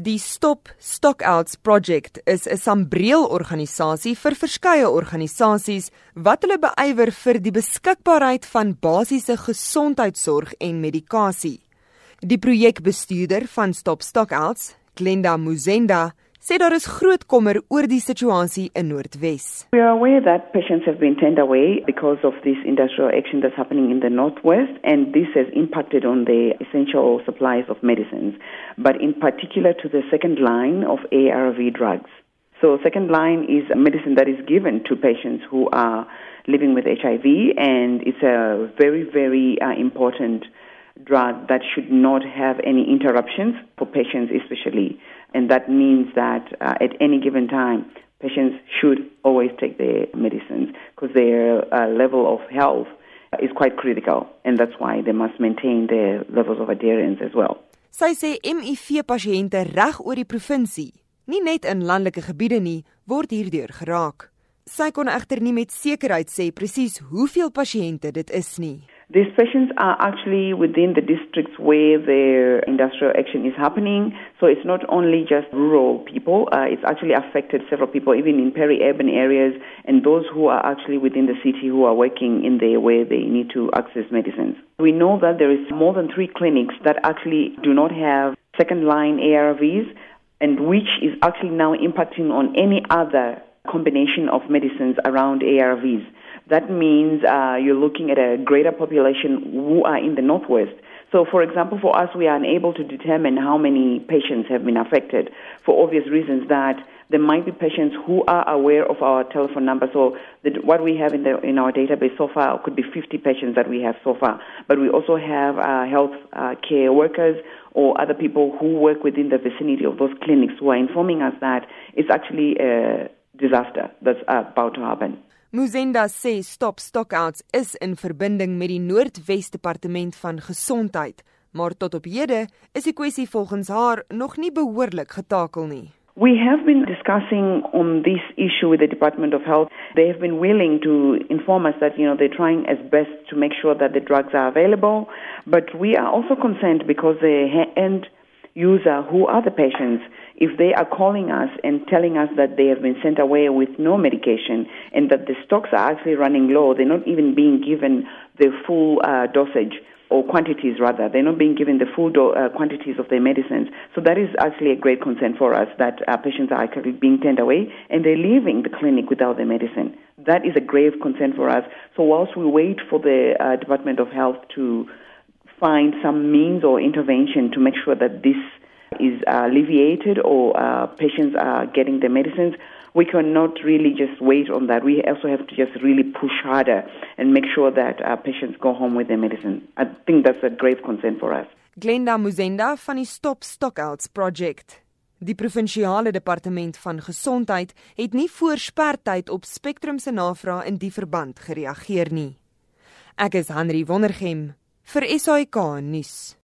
Die Stop Stockouts Project is 'n sambreel organisasie vir verskeie organisasies wat hulle beywer vir die beskikbaarheid van basiese gesondheidsorg en medikasie. Die projekbestuurder van Stop Stockouts, Glenda Muzenda, sê daar is groot kommer oor die situasie in Noordwes. We are aware that patients have been turned away because of this industrial action that's happening in the Northwest, and this has impacted on the essential supplies of medicines, but in particular to the second line of ARV drugs. So, second line is a medicine that is given to patients who are living with HIV, and it's a very, very uh, important drug that should not have any interruptions for patients, especially. And that means that uh, at any given time, patients should always take their medicines because their uh, level of health is quite critical. And that's why they must maintain their levels of adherence as well. Sy sê HIV pasiënte reg oor die provinsie, nie net in landelike gebiede nie, word hierdeur geraak. Sy kon egter nie met sekerheid sê presies hoeveel pasiënte dit is nie. These patients are actually within the districts where the industrial action is happening. So it's not only just rural people, uh, it's actually affected several people, even in peri urban areas, and those who are actually within the city who are working in there where they need to access medicines. We know that there is more than three clinics that actually do not have second line ARVs, and which is actually now impacting on any other combination of medicines around ARVs. That means uh, you're looking at a greater population who are in the Northwest. So, for example, for us, we are unable to determine how many patients have been affected for obvious reasons that there might be patients who are aware of our telephone number. So, the, what we have in, the, in our database so far could be 50 patients that we have so far. But we also have uh, health uh, care workers or other people who work within the vicinity of those clinics who are informing us that it's actually a disaster that's about to happen. Muzenda sê Stop Stockouts is in verbinding met die Noordwes Departement van Gesondheid, maar tot op hede is die kwessie volgens haar nog nie behoorlik getakel nie. We have been discussing on this issue with the Department of Health. They have been willing to inform us that you know they're trying as best to make sure that the drugs are available, but we are also concerned because the end user who are the patients if they are calling us and telling us that they have been sent away with no medication and that the stocks are actually running low, they're not even being given the full uh, dosage or quantities rather. They're not being given the full do- uh, quantities of their medicines. So that is actually a great concern for us that our patients are actually being turned away and they're leaving the clinic without their medicine. That is a grave concern for us. So whilst we wait for the uh, Department of Health to find some means or intervention to make sure that this is alleviated or uh, patients are getting the medicines, we cannot really just wait on that. We also have to just really push harder and make sure that our patients go home with their medicine. I think that's a grave concern for us. Glenda Muzenda van die Stop Stockouts Project. Die provinsiale departement van gesondheid het nie voor spertyd op Spectrum se navraag in die verband gereageer nie. Ek is Henry Wondergem vir SAK nuus.